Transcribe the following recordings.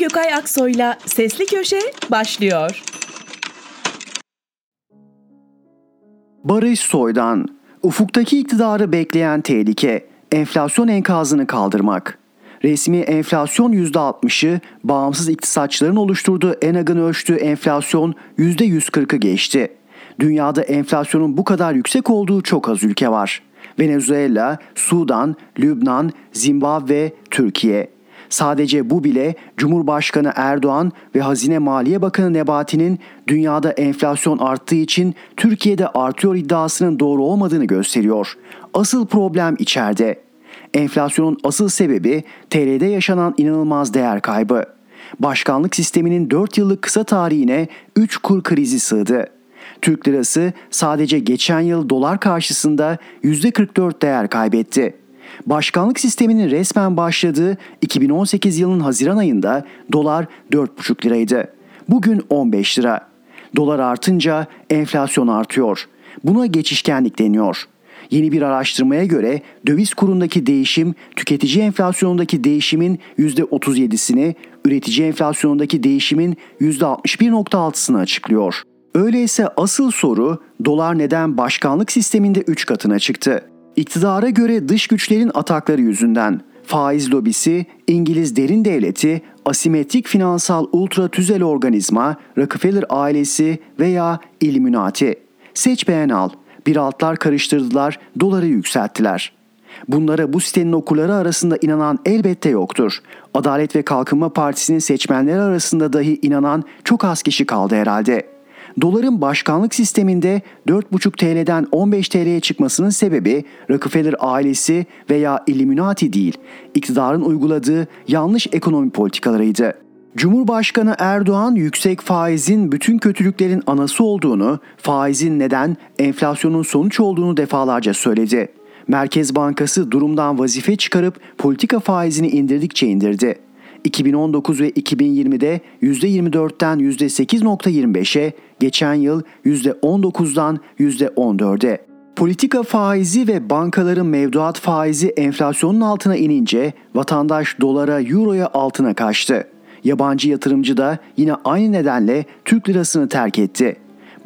Gökay Aksoy'la Sesli Köşe başlıyor. Barış Soy'dan Ufuktaki iktidarı bekleyen tehlike, enflasyon enkazını kaldırmak. Resmi enflasyon %60'ı, bağımsız iktisatçıların oluşturduğu ENAG'ın ölçtüğü enflasyon %140'ı geçti. Dünyada enflasyonun bu kadar yüksek olduğu çok az ülke var. Venezuela, Sudan, Lübnan, Zimbabwe, Türkiye. Sadece bu bile Cumhurbaşkanı Erdoğan ve Hazine Maliye Bakanı Nebati'nin dünyada enflasyon arttığı için Türkiye'de artıyor iddiasının doğru olmadığını gösteriyor. Asıl problem içeride. Enflasyonun asıl sebebi TL'de yaşanan inanılmaz değer kaybı. Başkanlık sisteminin 4 yıllık kısa tarihine 3 kur krizi sığdı. Türk lirası sadece geçen yıl dolar karşısında %44 değer kaybetti. Başkanlık sisteminin resmen başladığı 2018 yılının Haziran ayında dolar 4,5 liraydı. Bugün 15 lira. Dolar artınca enflasyon artıyor. Buna geçişkenlik deniyor. Yeni bir araştırmaya göre döviz kurundaki değişim tüketici enflasyonundaki değişimin %37'sini, üretici enflasyonundaki değişimin %61.6'sını açıklıyor. Öyleyse asıl soru dolar neden başkanlık sisteminde 3 katına çıktı? İktidara göre dış güçlerin atakları yüzünden faiz lobisi, İngiliz derin devleti, asimetrik finansal ultra tüzel organizma, Rockefeller ailesi veya Illuminati. Seç beğen al. Bir altlar karıştırdılar, doları yükselttiler. Bunlara bu sitenin okurları arasında inanan elbette yoktur. Adalet ve Kalkınma Partisi'nin seçmenleri arasında dahi inanan çok az kişi kaldı herhalde.'' Doların başkanlık sisteminde 4,5 TL'den 15 TL'ye çıkmasının sebebi Rockefeller ailesi veya Illuminati değil, iktidarın uyguladığı yanlış ekonomi politikalarıydı. Cumhurbaşkanı Erdoğan yüksek faizin bütün kötülüklerin anası olduğunu, faizin neden enflasyonun sonuç olduğunu defalarca söyledi. Merkez Bankası durumdan vazife çıkarıp politika faizini indirdikçe indirdi. 2019 ve 2020'de %24'ten %8.25'e, geçen yıl %19'dan %14'e. Politika faizi ve bankaların mevduat faizi enflasyonun altına inince vatandaş dolara, euroya altına kaçtı. Yabancı yatırımcı da yine aynı nedenle Türk lirasını terk etti.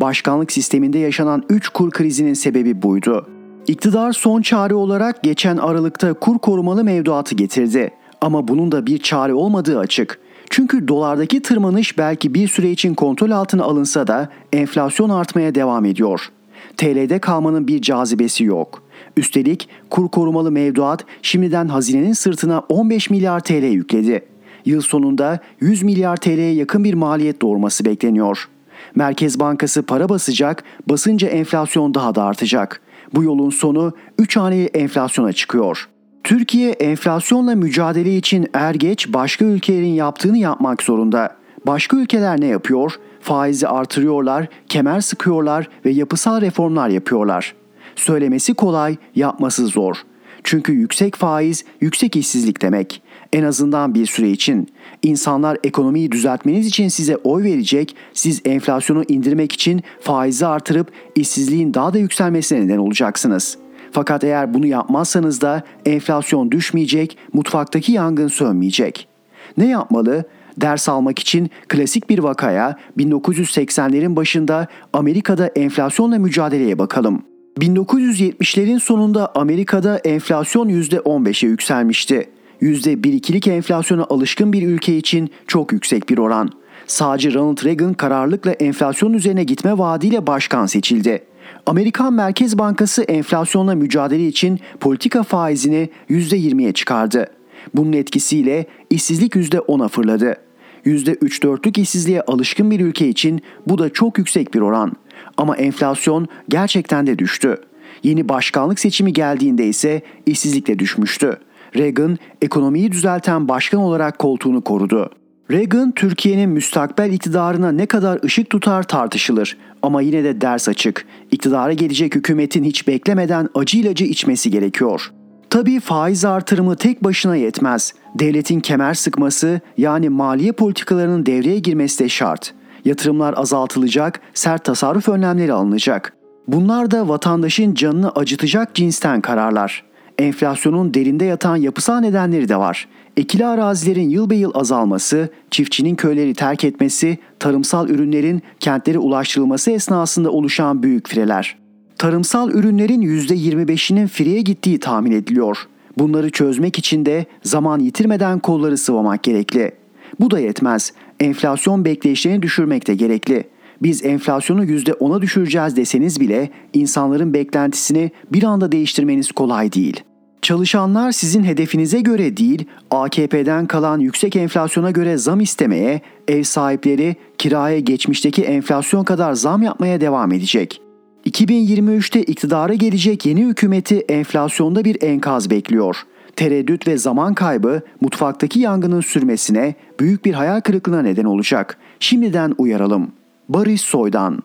Başkanlık sisteminde yaşanan 3 kur krizinin sebebi buydu. İktidar son çare olarak geçen Aralık'ta kur korumalı mevduatı getirdi. Ama bunun da bir çare olmadığı açık. Çünkü dolardaki tırmanış belki bir süre için kontrol altına alınsa da enflasyon artmaya devam ediyor. TL'de kalmanın bir cazibesi yok. Üstelik kur korumalı mevduat şimdiden hazinenin sırtına 15 milyar TL yükledi. Yıl sonunda 100 milyar TL'ye yakın bir maliyet doğurması bekleniyor. Merkez Bankası para basacak, basınca enflasyon daha da artacak. Bu yolun sonu 3 haneli enflasyona çıkıyor. Türkiye enflasyonla mücadele için er geç başka ülkelerin yaptığını yapmak zorunda. Başka ülkeler ne yapıyor? Faizi artırıyorlar, kemer sıkıyorlar ve yapısal reformlar yapıyorlar. Söylemesi kolay, yapması zor. Çünkü yüksek faiz, yüksek işsizlik demek. En azından bir süre için. İnsanlar ekonomiyi düzeltmeniz için size oy verecek, siz enflasyonu indirmek için faizi artırıp işsizliğin daha da yükselmesine neden olacaksınız.'' Fakat eğer bunu yapmazsanız da enflasyon düşmeyecek, mutfaktaki yangın sönmeyecek. Ne yapmalı? Ders almak için klasik bir vakaya 1980'lerin başında Amerika'da enflasyonla mücadeleye bakalım. 1970'lerin sonunda Amerika'da enflasyon %15'e yükselmişti. %1-2'lik enflasyona alışkın bir ülke için çok yüksek bir oran. Sağcı Ronald Reagan kararlılıkla enflasyon üzerine gitme vaadiyle başkan seçildi. Amerikan Merkez Bankası enflasyonla mücadele için politika faizini %20'ye çıkardı. Bunun etkisiyle işsizlik %10'a fırladı. %3-4'lük işsizliğe alışkın bir ülke için bu da çok yüksek bir oran. Ama enflasyon gerçekten de düştü. Yeni başkanlık seçimi geldiğinde ise işsizlik de düşmüştü. Reagan ekonomiyi düzelten başkan olarak koltuğunu korudu. Reagan Türkiye'nin müstakbel iktidarına ne kadar ışık tutar tartışılır ama yine de ders açık. İktidara gelecek hükümetin hiç beklemeden acı ilacı içmesi gerekiyor. Tabii faiz artırımı tek başına yetmez. Devletin kemer sıkması yani maliye politikalarının devreye girmesi de şart. Yatırımlar azaltılacak, sert tasarruf önlemleri alınacak. Bunlar da vatandaşın canını acıtacak cinsten kararlar. Enflasyonun derinde yatan yapısal nedenleri de var. Ekili arazilerin yıl be yıl azalması, çiftçinin köyleri terk etmesi, tarımsal ürünlerin kentlere ulaştırılması esnasında oluşan büyük fireler. Tarımsal ürünlerin %25'inin fireye gittiği tahmin ediliyor. Bunları çözmek için de zaman yitirmeden kolları sıvamak gerekli. Bu da yetmez. Enflasyon bekleyişlerini düşürmek de gerekli. Biz enflasyonu %10'a düşüreceğiz deseniz bile insanların beklentisini bir anda değiştirmeniz kolay değil. Çalışanlar sizin hedefinize göre değil, AKP'den kalan yüksek enflasyona göre zam istemeye, ev sahipleri kiraya geçmişteki enflasyon kadar zam yapmaya devam edecek. 2023'te iktidara gelecek yeni hükümeti enflasyonda bir enkaz bekliyor. Tereddüt ve zaman kaybı mutfaktaki yangının sürmesine büyük bir hayal kırıklığına neden olacak. Şimdiden uyaralım. Barış Soydan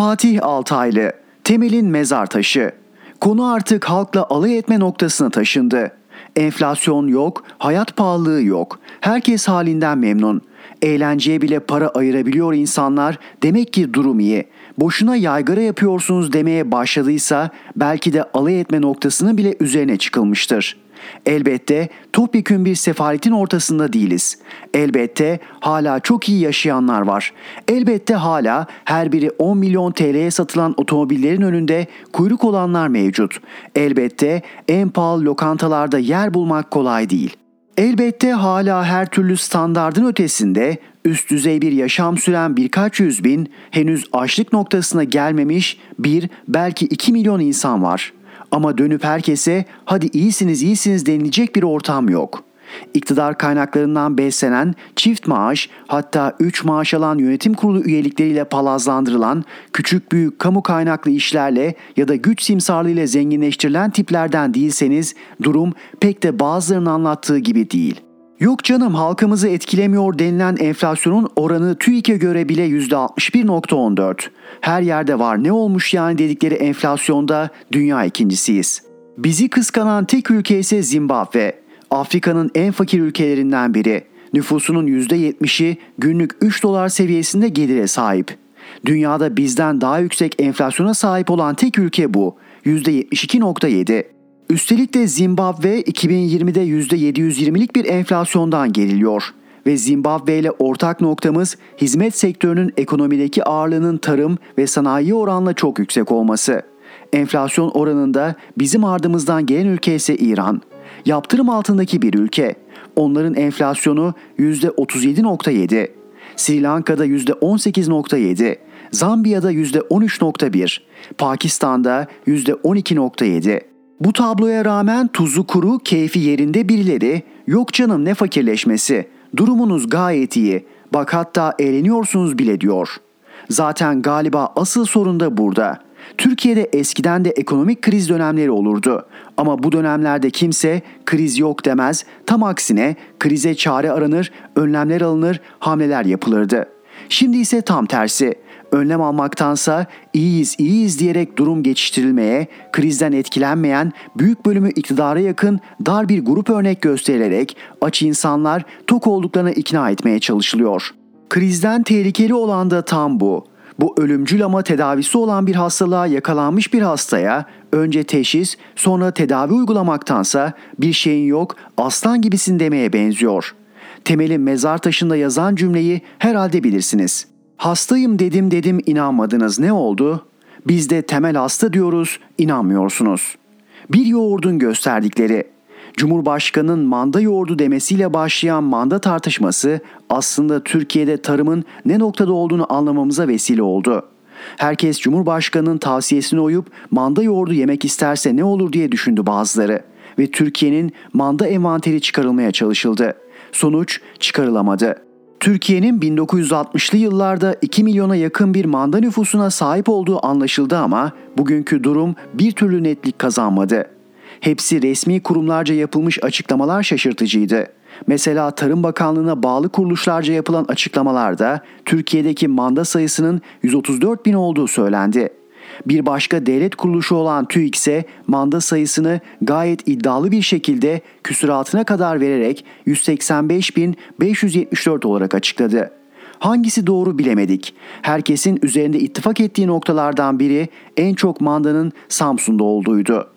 Fatih Altaylı, Temel'in mezar taşı. Konu artık halkla alay etme noktasına taşındı. Enflasyon yok, hayat pahalılığı yok. Herkes halinden memnun. Eğlenceye bile para ayırabiliyor insanlar. Demek ki durum iyi. Boşuna yaygara yapıyorsunuz demeye başladıysa belki de alay etme noktasının bile üzerine çıkılmıştır.'' Elbette topyekün bir sefaletin ortasında değiliz. Elbette hala çok iyi yaşayanlar var. Elbette hala her biri 10 milyon TL'ye satılan otomobillerin önünde kuyruk olanlar mevcut. Elbette en pahalı lokantalarda yer bulmak kolay değil. Elbette hala her türlü standardın ötesinde üst düzey bir yaşam süren birkaç yüz bin henüz açlık noktasına gelmemiş bir belki iki milyon insan var.'' Ama dönüp herkese hadi iyisiniz iyisiniz denilecek bir ortam yok. İktidar kaynaklarından beslenen, çift maaş hatta 3 maaş alan yönetim kurulu üyelikleriyle palazlandırılan, küçük büyük kamu kaynaklı işlerle ya da güç simsarlığıyla zenginleştirilen tiplerden değilseniz durum pek de bazılarının anlattığı gibi değil.'' Yok canım halkımızı etkilemiyor denilen enflasyonun oranı TÜİK'e göre bile %61.14. Her yerde var ne olmuş yani dedikleri enflasyonda dünya ikincisiyiz. Bizi kıskanan tek ülke ise Zimbabwe. Afrika'nın en fakir ülkelerinden biri. Nüfusunun %70'i günlük 3 dolar seviyesinde gelire sahip. Dünyada bizden daha yüksek enflasyona sahip olan tek ülke bu. %72.7. Üstelik de Zimbabwe 2020'de %720'lik bir enflasyondan geriliyor ve Zimbabwe ile ortak noktamız hizmet sektörünün ekonomideki ağırlığının tarım ve sanayi oranla çok yüksek olması. Enflasyon oranında bizim ardımızdan gelen ülke ise İran. Yaptırım altındaki bir ülke. Onların enflasyonu %37.7. Sri Lanka'da %18.7. Zambiya'da %13.1. Pakistan'da %12.7. Bu tabloya rağmen tuzu kuru, keyfi yerinde birileri yok canım ne fakirleşmesi, durumunuz gayet iyi, bak hatta eğleniyorsunuz bile diyor. Zaten galiba asıl sorun da burada. Türkiye'de eskiden de ekonomik kriz dönemleri olurdu. Ama bu dönemlerde kimse kriz yok demez, tam aksine krize çare aranır, önlemler alınır, hamleler yapılırdı. Şimdi ise tam tersi önlem almaktansa iyiyiz iyiyiz diyerek durum geçiştirilmeye, krizden etkilenmeyen büyük bölümü iktidara yakın dar bir grup örnek gösterilerek aç insanlar tok olduklarına ikna etmeye çalışılıyor. Krizden tehlikeli olan da tam bu. Bu ölümcül ama tedavisi olan bir hastalığa yakalanmış bir hastaya önce teşhis sonra tedavi uygulamaktansa bir şeyin yok aslan gibisin demeye benziyor. Temel'in mezar taşında yazan cümleyi herhalde bilirsiniz. Hastayım dedim dedim inanmadınız ne oldu? Biz de temel hasta diyoruz inanmıyorsunuz. Bir yoğurdun gösterdikleri Cumhurbaşkanının manda yoğurdu demesiyle başlayan manda tartışması aslında Türkiye'de tarımın ne noktada olduğunu anlamamıza vesile oldu. Herkes Cumhurbaşkanının tavsiyesine uyup manda yoğurdu yemek isterse ne olur diye düşündü bazıları ve Türkiye'nin manda envanteri çıkarılmaya çalışıldı. Sonuç çıkarılamadı. Türkiye'nin 1960'lı yıllarda 2 milyona yakın bir manda nüfusuna sahip olduğu anlaşıldı ama bugünkü durum bir türlü netlik kazanmadı. Hepsi resmi kurumlarca yapılmış açıklamalar şaşırtıcıydı. Mesela Tarım Bakanlığı'na bağlı kuruluşlarca yapılan açıklamalarda Türkiye'deki manda sayısının 134 bin olduğu söylendi. Bir başka devlet kuruluşu olan TÜİK ise manda sayısını gayet iddialı bir şekilde küsuratına kadar vererek 185.574 olarak açıkladı. Hangisi doğru bilemedik. Herkesin üzerinde ittifak ettiği noktalardan biri en çok mandanın Samsun'da olduğuydu.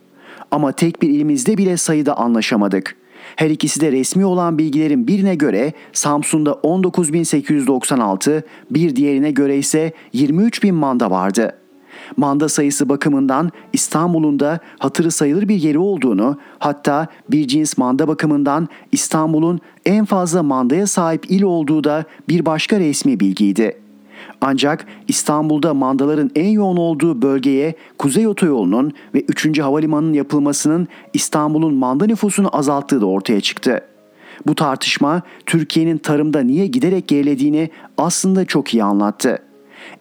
Ama tek bir ilimizde bile sayıda anlaşamadık. Her ikisi de resmi olan bilgilerin birine göre Samsun'da 19.896, bir diğerine göre ise 23.000 manda vardı.'' Manda sayısı bakımından İstanbul'un da hatırı sayılır bir yeri olduğunu, hatta bir cins manda bakımından İstanbul'un en fazla mandaya sahip il olduğu da bir başka resmi bilgiydi. Ancak İstanbul'da mandaların en yoğun olduğu bölgeye Kuzey Otoyolu'nun ve 3. Havalimanı'nın yapılmasının İstanbul'un manda nüfusunu azalttığı da ortaya çıktı. Bu tartışma Türkiye'nin tarımda niye giderek gerilediğini aslında çok iyi anlattı.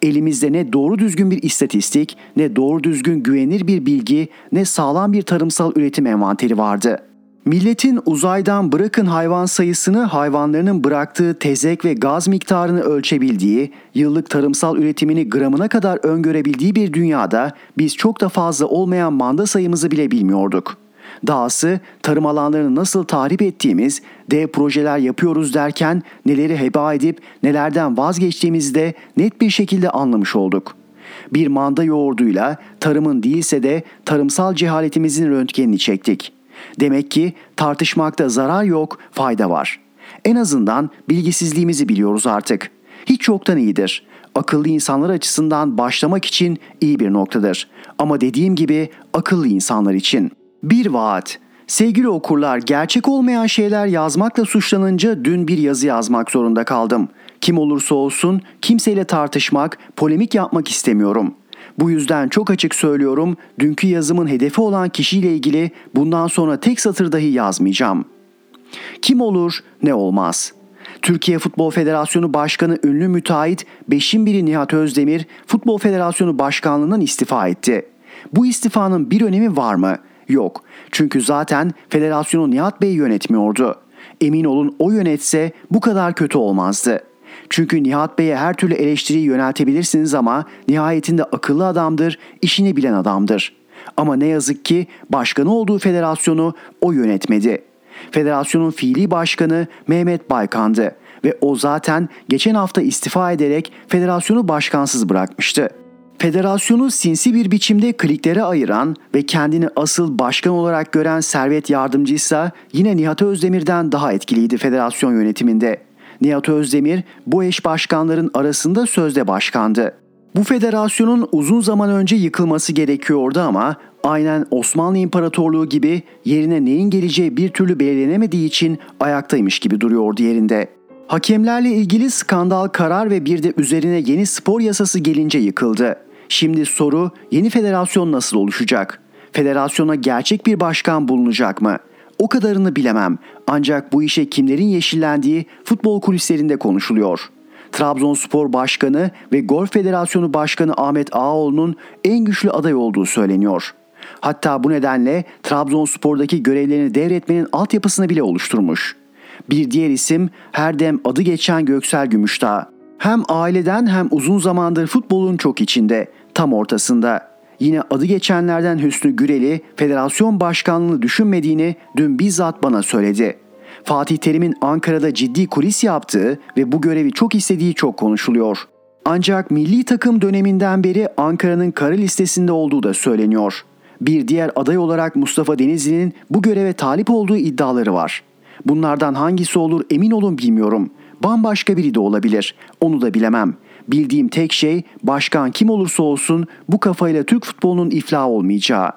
Elimizde ne doğru düzgün bir istatistik, ne doğru düzgün güvenilir bir bilgi, ne sağlam bir tarımsal üretim envanteri vardı. Milletin uzaydan bırakın hayvan sayısını hayvanlarının bıraktığı tezek ve gaz miktarını ölçebildiği, yıllık tarımsal üretimini gramına kadar öngörebildiği bir dünyada biz çok da fazla olmayan manda sayımızı bile bilmiyorduk. Dahası tarım alanlarını nasıl tahrip ettiğimiz, dev projeler yapıyoruz derken neleri heba edip nelerden vazgeçtiğimizi de net bir şekilde anlamış olduk. Bir manda yoğurduyla tarımın değilse de tarımsal cehaletimizin röntgenini çektik. Demek ki tartışmakta zarar yok, fayda var. En azından bilgisizliğimizi biliyoruz artık. Hiç yoktan iyidir. Akıllı insanlar açısından başlamak için iyi bir noktadır. Ama dediğim gibi akıllı insanlar için.'' Bir vaat. Sevgili okurlar, gerçek olmayan şeyler yazmakla suçlanınca dün bir yazı yazmak zorunda kaldım. Kim olursa olsun kimseyle tartışmak, polemik yapmak istemiyorum. Bu yüzden çok açık söylüyorum, dünkü yazımın hedefi olan kişiyle ilgili bundan sonra tek satır dahi yazmayacağım. Kim olur, ne olmaz. Türkiye Futbol Federasyonu Başkanı ünlü müteahhit Beşin biri Nihat Özdemir Futbol Federasyonu Başkanlığından istifa etti. Bu istifanın bir önemi var mı?'' Yok. Çünkü zaten federasyonu Nihat Bey yönetmiyordu. Emin olun o yönetse bu kadar kötü olmazdı. Çünkü Nihat Bey'e her türlü eleştiriyi yöneltebilirsiniz ama nihayetinde akıllı adamdır, işini bilen adamdır. Ama ne yazık ki başkanı olduğu federasyonu o yönetmedi. Federasyonun fiili başkanı Mehmet Baykan'dı ve o zaten geçen hafta istifa ederek federasyonu başkansız bırakmıştı. Federasyonu sinsi bir biçimde kliklere ayıran ve kendini asıl başkan olarak gören Servet Yardımcıysa yine Nihat Özdemir'den daha etkiliydi federasyon yönetiminde. Nihat Özdemir bu eş başkanların arasında sözde başkandı. Bu federasyonun uzun zaman önce yıkılması gerekiyordu ama aynen Osmanlı İmparatorluğu gibi yerine neyin geleceği bir türlü belirlenemediği için ayaktaymış gibi duruyordu yerinde. Hakemlerle ilgili skandal karar ve bir de üzerine yeni spor yasası gelince yıkıldı. Şimdi soru yeni federasyon nasıl oluşacak? Federasyona gerçek bir başkan bulunacak mı? O kadarını bilemem. Ancak bu işe kimlerin yeşillendiği futbol kulislerinde konuşuluyor. Trabzonspor Başkanı ve Golf Federasyonu Başkanı Ahmet Ağaoğlu'nun en güçlü aday olduğu söyleniyor. Hatta bu nedenle Trabzonspor'daki görevlerini devretmenin altyapısını bile oluşturmuş. Bir diğer isim her dem adı geçen Göksel Gümüşdağ. Hem aileden hem uzun zamandır futbolun çok içinde tam ortasında. Yine adı geçenlerden Hüsnü Güreli federasyon başkanlığını düşünmediğini dün bizzat bana söyledi. Fatih Terim'in Ankara'da ciddi kulis yaptığı ve bu görevi çok istediği çok konuşuluyor. Ancak milli takım döneminden beri Ankara'nın kara listesinde olduğu da söyleniyor. Bir diğer aday olarak Mustafa Denizli'nin bu göreve talip olduğu iddiaları var. Bunlardan hangisi olur emin olun bilmiyorum. Bambaşka biri de olabilir. Onu da bilemem. Bildiğim tek şey başkan kim olursa olsun bu kafayla Türk futbolunun iflah olmayacağı.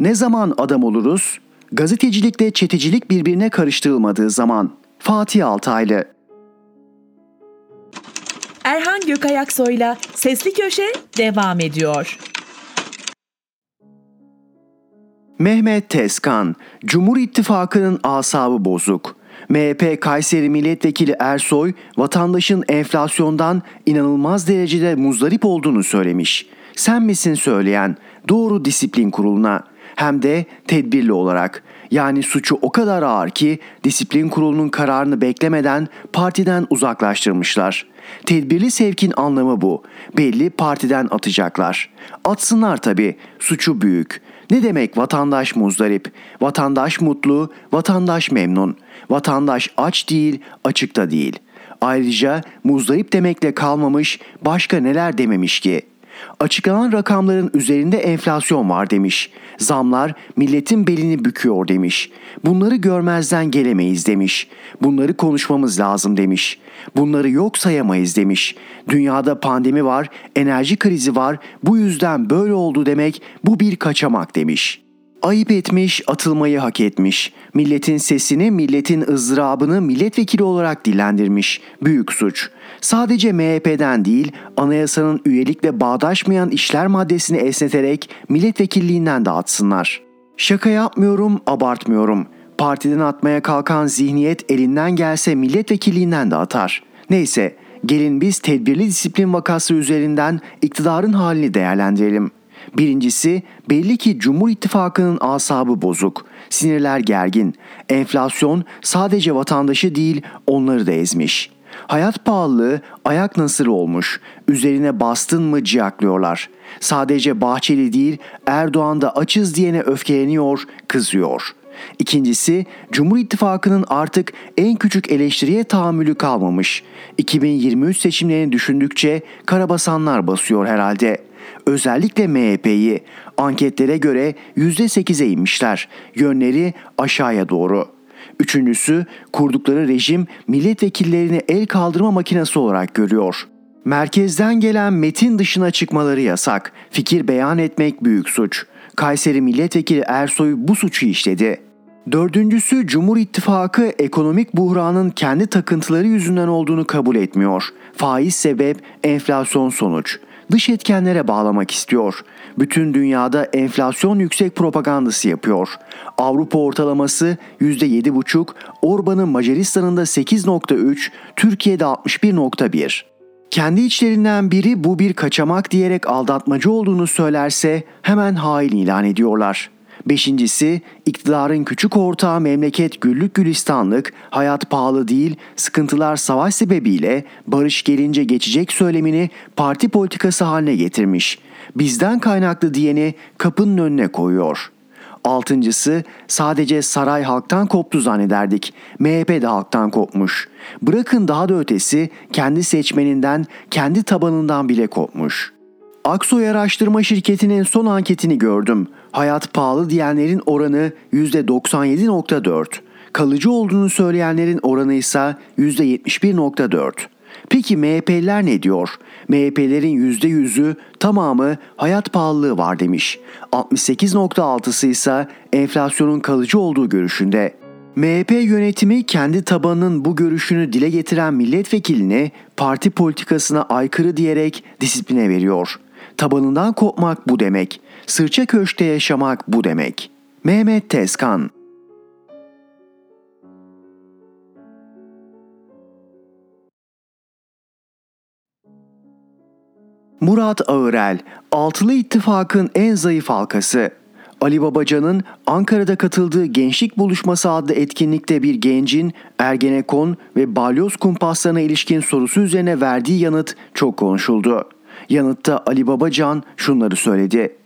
Ne zaman adam oluruz? Gazetecilikle çetecilik birbirine karıştırılmadığı zaman. Fatih Altaylı Erhan Gökayaksoy'la Sesli Köşe devam ediyor. Mehmet Tezkan, Cumhur İttifakı'nın asabı bozuk. MHP Kayseri Milletvekili Ersoy vatandaşın enflasyondan inanılmaz derecede muzdarip olduğunu söylemiş. Sen misin söyleyen? Doğru disiplin kuruluna hem de tedbirli olarak. Yani suçu o kadar ağır ki disiplin kurulunun kararını beklemeden partiden uzaklaştırmışlar. Tedbirli sevkin anlamı bu. Belli partiden atacaklar. Atsınlar tabii. Suçu büyük. Ne demek vatandaş muzdarip? Vatandaş mutlu, vatandaş memnun. Vatandaş aç değil, açıkta değil. Ayrıca muzdarip demekle kalmamış, başka neler dememiş ki? Açıklanan rakamların üzerinde enflasyon var demiş. Zamlar milletin belini büküyor demiş. Bunları görmezden gelemeyiz demiş. Bunları konuşmamız lazım demiş. Bunları yok sayamayız demiş. Dünyada pandemi var, enerji krizi var. Bu yüzden böyle oldu demek bu bir kaçamak demiş.'' Ayıp etmiş, atılmayı hak etmiş. Milletin sesini, milletin ızdırabını milletvekili olarak dillendirmiş. Büyük suç. Sadece MHP'den değil, anayasanın üyelikle bağdaşmayan işler maddesini esneterek milletvekilliğinden de atsınlar. Şaka yapmıyorum, abartmıyorum. Partiden atmaya kalkan zihniyet elinden gelse milletvekilliğinden de atar. Neyse, gelin biz tedbirli disiplin vakası üzerinden iktidarın halini değerlendirelim. Birincisi belli ki Cumhur İttifakı'nın asabı bozuk, sinirler gergin, enflasyon sadece vatandaşı değil onları da ezmiş. Hayat pahalılığı ayak nasırı olmuş, üzerine bastın mı ciyaklıyorlar. Sadece Bahçeli değil Erdoğan da açız diyene öfkeleniyor, kızıyor. İkincisi Cumhur İttifakı'nın artık en küçük eleştiriye tahammülü kalmamış. 2023 seçimlerini düşündükçe karabasanlar basıyor herhalde.'' özellikle MHP'yi anketlere göre %8'e inmişler. Yönleri aşağıya doğru. Üçüncüsü kurdukları rejim milletvekillerini el kaldırma makinesi olarak görüyor. Merkezden gelen metin dışına çıkmaları yasak. Fikir beyan etmek büyük suç. Kayseri Milletvekili Ersoy bu suçu işledi. Dördüncüsü Cumhur İttifakı ekonomik buhranın kendi takıntıları yüzünden olduğunu kabul etmiyor. Faiz sebep, enflasyon sonuç dış etkenlere bağlamak istiyor. Bütün dünyada enflasyon yüksek propagandası yapıyor. Avrupa ortalaması %7,5, Orban'ın Macaristan'ın da 8,3, Türkiye'de 61,1. Kendi içlerinden biri bu bir kaçamak diyerek aldatmacı olduğunu söylerse hemen hain ilan ediyorlar. Beşincisi iktidarın küçük ortağı memleket güllük gülistanlık, hayat pahalı değil, sıkıntılar savaş sebebiyle barış gelince geçecek söylemini parti politikası haline getirmiş. Bizden kaynaklı diyeni kapının önüne koyuyor.'' Altıncısı sadece saray halktan koptu zannederdik. MHP de halktan kopmuş. Bırakın daha da ötesi kendi seçmeninden, kendi tabanından bile kopmuş. Aksoy Araştırma Şirketi'nin son anketini gördüm. Hayat pahalı diyenlerin oranı %97.4. Kalıcı olduğunu söyleyenlerin oranı ise %71.4. Peki MHP'liler ne diyor? MHP'lerin %100'ü tamamı hayat pahalılığı var demiş. 68.6'sı ise enflasyonun kalıcı olduğu görüşünde. MHP yönetimi kendi tabanının bu görüşünü dile getiren milletvekilini parti politikasına aykırı diyerek disipline veriyor. Tabanından kopmak bu demek. Sırça köşte yaşamak bu demek. Mehmet Tezkan Murat Ağırel, Altılı İttifak'ın en zayıf halkası. Ali Babacan'ın Ankara'da katıldığı Gençlik Buluşması adlı etkinlikte bir gencin Ergenekon ve balyoz kumpaslarına ilişkin sorusu üzerine verdiği yanıt çok konuşuldu. Yanıtta Ali Babacan şunları söyledi.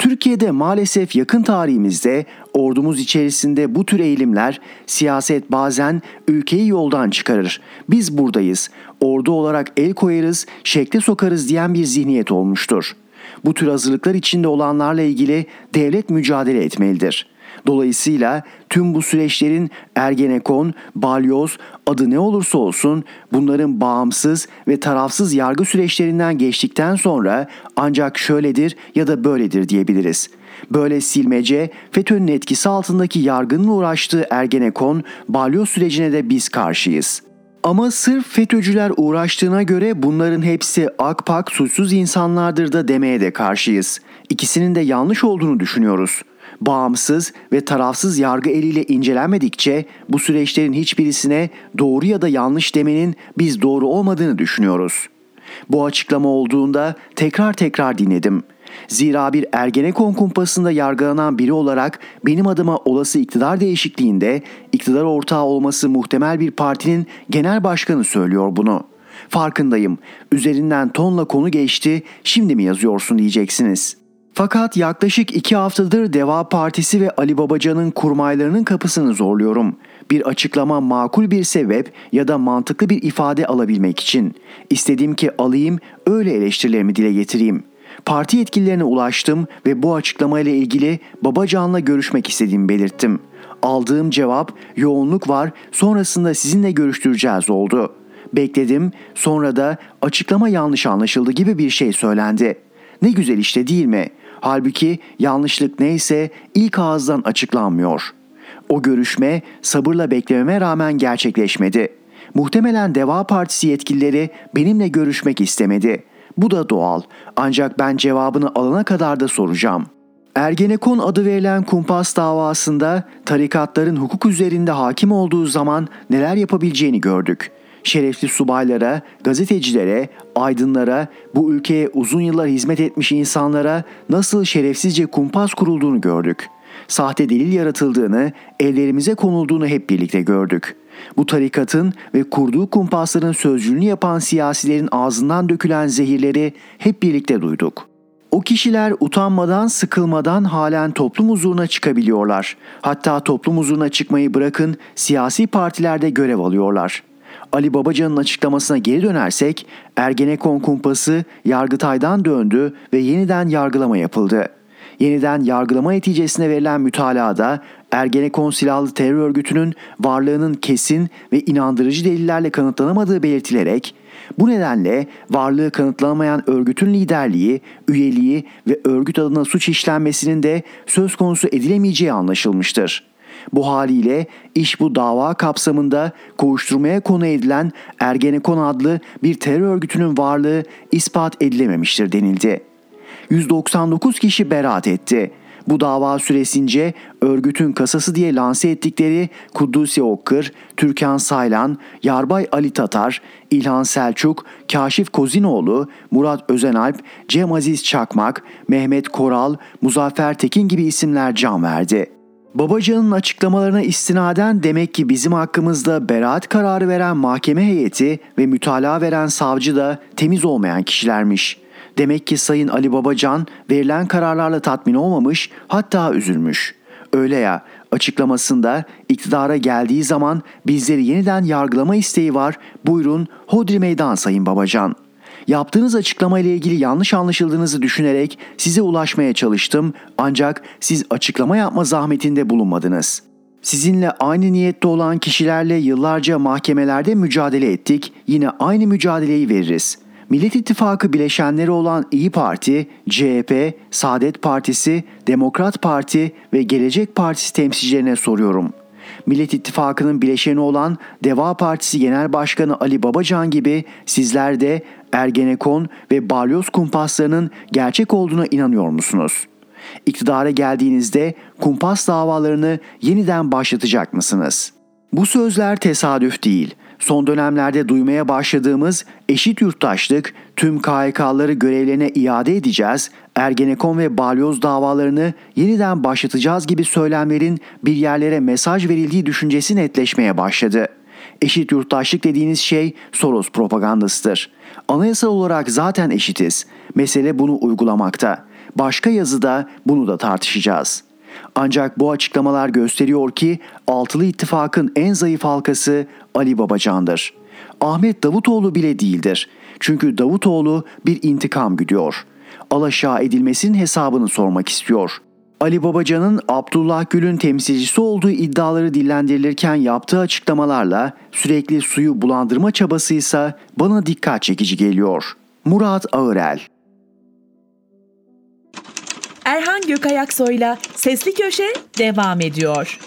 Türkiye'de maalesef yakın tarihimizde ordumuz içerisinde bu tür eğilimler siyaset bazen ülkeyi yoldan çıkarır. Biz buradayız. Ordu olarak el koyarız, şekle sokarız diyen bir zihniyet olmuştur. Bu tür hazırlıklar içinde olanlarla ilgili devlet mücadele etmelidir. Dolayısıyla tüm bu süreçlerin Ergenekon, Balyoz adı ne olursa olsun bunların bağımsız ve tarafsız yargı süreçlerinden geçtikten sonra ancak şöyledir ya da böyledir diyebiliriz. Böyle silmece FETÖ'nün etkisi altındaki yargının uğraştığı Ergenekon, Balyoz sürecine de biz karşıyız.'' Ama sırf FETÖ'cüler uğraştığına göre bunların hepsi akpak suçsuz insanlardır da demeye de karşıyız. İkisinin de yanlış olduğunu düşünüyoruz bağımsız ve tarafsız yargı eliyle incelenmedikçe bu süreçlerin hiçbirisine doğru ya da yanlış demenin biz doğru olmadığını düşünüyoruz. Bu açıklama olduğunda tekrar tekrar dinledim. Zira bir Ergenekon kumpasında yargılanan biri olarak benim adıma olası iktidar değişikliğinde iktidar ortağı olması muhtemel bir partinin genel başkanı söylüyor bunu. Farkındayım. Üzerinden tonla konu geçti. Şimdi mi yazıyorsun diyeceksiniz.'' Fakat yaklaşık iki haftadır Deva Partisi ve Ali Babacan'ın kurmaylarının kapısını zorluyorum. bir açıklama makul bir sebep ya da mantıklı bir ifade alabilmek için. İstedim ki alayım öyle eleştirilerimi dile getireyim. Parti yetkililerine ulaştım ve bu açıklamayla ilgili Babacan'la görüşmek istediğimi belirttim. Aldığım cevap yoğunluk var sonrasında sizinle görüştüreceğiz oldu. Bekledim sonra da açıklama yanlış anlaşıldı gibi bir şey söylendi. Ne güzel işte değil mi? Halbuki yanlışlık neyse ilk ağızdan açıklanmıyor. O görüşme sabırla beklememe rağmen gerçekleşmedi. Muhtemelen Deva Partisi yetkilileri benimle görüşmek istemedi. Bu da doğal. Ancak ben cevabını alana kadar da soracağım. Ergenekon adı verilen kumpas davasında tarikatların hukuk üzerinde hakim olduğu zaman neler yapabileceğini gördük. Şerefli subaylara, gazetecilere, aydınlara, bu ülkeye uzun yıllar hizmet etmiş insanlara nasıl şerefsizce kumpas kurulduğunu gördük. Sahte delil yaratıldığını, ellerimize konulduğunu hep birlikte gördük. Bu tarikatın ve kurduğu kumpasların sözcülüğünü yapan siyasilerin ağzından dökülen zehirleri hep birlikte duyduk. O kişiler utanmadan, sıkılmadan halen toplum huzuruna çıkabiliyorlar. Hatta toplum huzuruna çıkmayı bırakın siyasi partilerde görev alıyorlar. Ali Babacan'ın açıklamasına geri dönersek Ergenekon kumpası Yargıtay'dan döndü ve yeniden yargılama yapıldı. Yeniden yargılama neticesine verilen mütalada Ergenekon silahlı terör örgütünün varlığının kesin ve inandırıcı delillerle kanıtlanamadığı belirtilerek bu nedenle varlığı kanıtlanamayan örgütün liderliği, üyeliği ve örgüt adına suç işlenmesinin de söz konusu edilemeyeceği anlaşılmıştır. Bu haliyle iş bu dava kapsamında kovuşturmaya konu edilen Ergenekon adlı bir terör örgütünün varlığı ispat edilememiştir denildi. 199 kişi beraat etti. Bu dava süresince örgütün kasası diye lanse ettikleri Kuddusi Okkır, Türkan Saylan, Yarbay Ali Tatar, İlhan Selçuk, Kaşif Kozinoğlu, Murat Özenalp, Cem Aziz Çakmak, Mehmet Koral, Muzaffer Tekin gibi isimler can verdi. Babacan'ın açıklamalarına istinaden demek ki bizim hakkımızda beraat kararı veren mahkeme heyeti ve mütalaa veren savcı da temiz olmayan kişilermiş. Demek ki Sayın Ali Babacan verilen kararlarla tatmin olmamış hatta üzülmüş. Öyle ya açıklamasında iktidara geldiği zaman bizleri yeniden yargılama isteği var buyurun hodri meydan Sayın Babacan.'' Yaptığınız açıklama ile ilgili yanlış anlaşıldığınızı düşünerek size ulaşmaya çalıştım ancak siz açıklama yapma zahmetinde bulunmadınız. Sizinle aynı niyette olan kişilerle yıllarca mahkemelerde mücadele ettik. Yine aynı mücadeleyi veririz. Millet İttifakı bileşenleri olan İyi Parti, CHP, Saadet Partisi, Demokrat Parti ve Gelecek Partisi temsilcilerine soruyorum. Millet İttifakı'nın bileşeni olan Deva Partisi Genel Başkanı Ali Babacan gibi sizler de Ergenekon ve balyoz kumpaslarının gerçek olduğuna inanıyor musunuz? İktidara geldiğinizde kumpas davalarını yeniden başlatacak mısınız? Bu sözler tesadüf değil. Son dönemlerde duymaya başladığımız eşit yurttaşlık, tüm KHK'ları görevlerine iade edeceğiz, Ergenekon ve balyoz davalarını yeniden başlatacağız gibi söylemlerin bir yerlere mesaj verildiği düşüncesi netleşmeye başladı. Eşit yurttaşlık dediğiniz şey Soros propagandasıdır. Anayasal olarak zaten eşitiz. Mesele bunu uygulamakta. Başka yazıda bunu da tartışacağız. Ancak bu açıklamalar gösteriyor ki altılı ittifakın en zayıf halkası Ali Babacan'dır. Ahmet Davutoğlu bile değildir. Çünkü Davutoğlu bir intikam güdüyor. Alaşağı edilmesinin hesabını sormak istiyor. Ali Babacan'ın Abdullah Gül'ün temsilcisi olduğu iddiaları dillendirilirken yaptığı açıklamalarla sürekli suyu bulandırma çabası ise bana dikkat çekici geliyor. Murat Ağırel Erhan Gökayaksoy'la Sesli Köşe devam ediyor.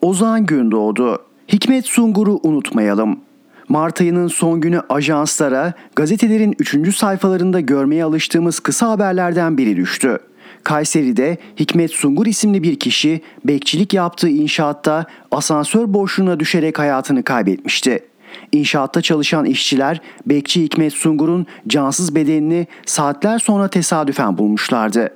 Ozan Gündoğdu Hikmet Sungur'u unutmayalım. Mart ayının son günü ajanslara, gazetelerin 3. sayfalarında görmeye alıştığımız kısa haberlerden biri düştü. Kayseri'de Hikmet Sungur isimli bir kişi bekçilik yaptığı inşaatta asansör boşluğuna düşerek hayatını kaybetmişti. İnşaatta çalışan işçiler bekçi Hikmet Sungur'un cansız bedenini saatler sonra tesadüfen bulmuşlardı.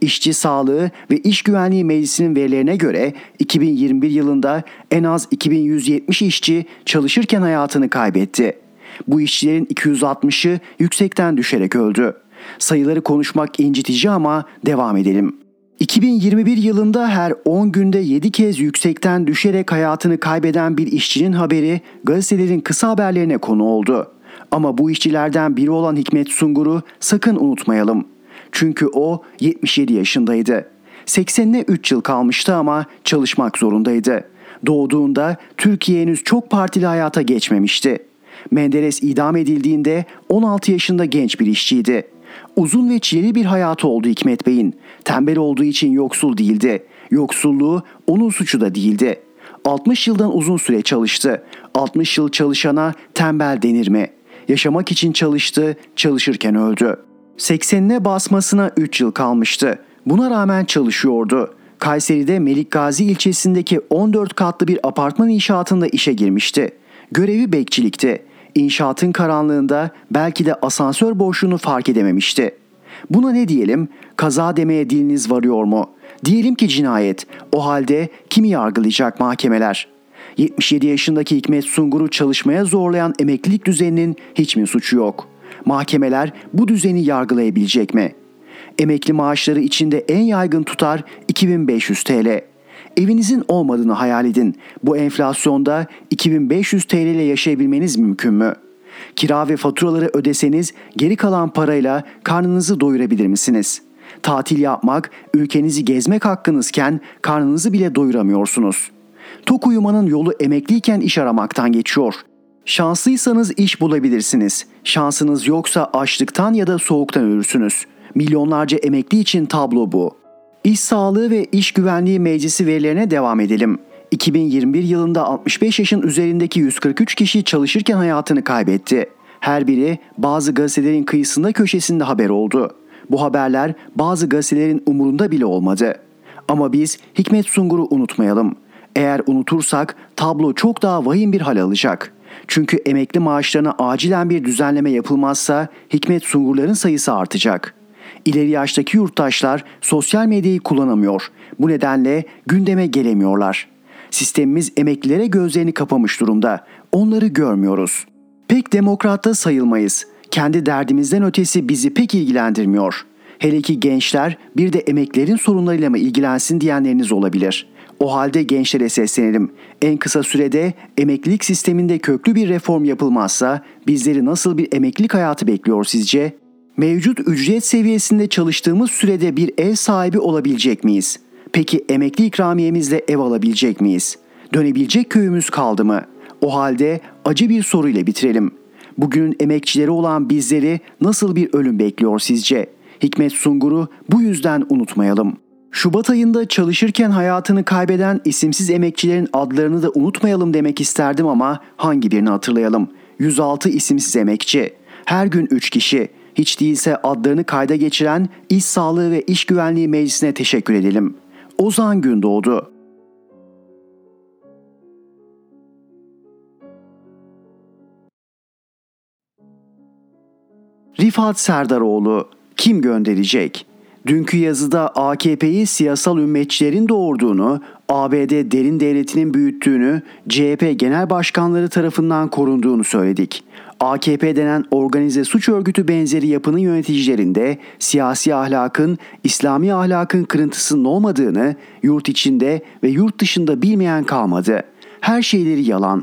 İşçi Sağlığı ve İş Güvenliği Meclisi'nin verilerine göre 2021 yılında en az 2170 işçi çalışırken hayatını kaybetti. Bu işçilerin 260'ı yüksekten düşerek öldü. Sayıları konuşmak incitici ama devam edelim. 2021 yılında her 10 günde 7 kez yüksekten düşerek hayatını kaybeden bir işçinin haberi gazetelerin kısa haberlerine konu oldu. Ama bu işçilerden biri olan Hikmet Sungur'u sakın unutmayalım. Çünkü o 77 yaşındaydı. 80'ine 3 yıl kalmıştı ama çalışmak zorundaydı. Doğduğunda Türkiye henüz çok partili hayata geçmemişti. Menderes idam edildiğinde 16 yaşında genç bir işçiydi. Uzun ve çileli bir hayatı oldu Hikmet Bey'in. Tembel olduğu için yoksul değildi. Yoksulluğu onun suçu da değildi. 60 yıldan uzun süre çalıştı. 60 yıl çalışana tembel denir mi? Yaşamak için çalıştı, çalışırken öldü. 80'ine basmasına 3 yıl kalmıştı. Buna rağmen çalışıyordu. Kayseri'de Melik Gazi ilçesindeki 14 katlı bir apartman inşaatında işe girmişti. Görevi bekçilikti. İnşaatın karanlığında belki de asansör boşluğunu fark edememişti. Buna ne diyelim? Kaza demeye diliniz varıyor mu? Diyelim ki cinayet. O halde kimi yargılayacak mahkemeler? 77 yaşındaki Hikmet Sungur'u çalışmaya zorlayan emeklilik düzeninin hiç mi suçu yok? Mahkemeler bu düzeni yargılayabilecek mi? Emekli maaşları içinde en yaygın tutar 2500 TL. Evinizin olmadığını hayal edin. Bu enflasyonda 2500 TL ile yaşayabilmeniz mümkün mü? Kira ve faturaları ödeseniz geri kalan parayla karnınızı doyurabilir misiniz? Tatil yapmak, ülkenizi gezmek hakkınızken karnınızı bile doyuramıyorsunuz. Tok uyumanın yolu emekliyken iş aramaktan geçiyor. Şanslıysanız iş bulabilirsiniz. Şansınız yoksa açlıktan ya da soğuktan ölürsünüz. Milyonlarca emekli için tablo bu. İş Sağlığı ve İş Güvenliği Meclisi verilerine devam edelim. 2021 yılında 65 yaşın üzerindeki 143 kişi çalışırken hayatını kaybetti. Her biri bazı gazetelerin kıyısında köşesinde haber oldu. Bu haberler bazı gazetelerin umurunda bile olmadı. Ama biz Hikmet Sungur'u unutmayalım. Eğer unutursak tablo çok daha vahim bir hal alacak. Çünkü emekli maaşlarına acilen bir düzenleme yapılmazsa Hikmet Sungurların sayısı artacak. İleri yaştaki yurttaşlar sosyal medyayı kullanamıyor. Bu nedenle gündeme gelemiyorlar. Sistemimiz emeklilere gözlerini kapamış durumda. Onları görmüyoruz. Pek demokrat da sayılmayız. Kendi derdimizden ötesi bizi pek ilgilendirmiyor. Hele ki gençler bir de emeklerin sorunlarıyla mı ilgilensin diyenleriniz olabilir. O halde gençlere seslenelim. En kısa sürede emeklilik sisteminde köklü bir reform yapılmazsa bizleri nasıl bir emeklilik hayatı bekliyor sizce? Mevcut ücret seviyesinde çalıştığımız sürede bir ev sahibi olabilecek miyiz? Peki emekli ikramiyemizle ev alabilecek miyiz? Dönebilecek köyümüz kaldı mı? O halde acı bir soruyla bitirelim. Bugünün emekçileri olan bizleri nasıl bir ölüm bekliyor sizce? Hikmet Sungur'u bu yüzden unutmayalım. Şubat ayında çalışırken hayatını kaybeden isimsiz emekçilerin adlarını da unutmayalım demek isterdim ama hangi birini hatırlayalım? 106 isimsiz emekçi. Her gün 3 kişi. Hiç değilse adlarını kayda geçiren İş Sağlığı ve İş Güvenliği Meclisi'ne teşekkür edelim. Ozan Gündoğdu Rifat Serdaroğlu kim gönderecek? Dünkü yazıda AKP'yi siyasal ümmetçilerin doğurduğunu, ABD derin devletinin büyüttüğünü, CHP genel başkanları tarafından korunduğunu söyledik. AKP denen organize suç örgütü benzeri yapının yöneticilerinde siyasi ahlakın, İslami ahlakın kırıntısının olmadığını yurt içinde ve yurt dışında bilmeyen kalmadı. Her şeyleri yalan.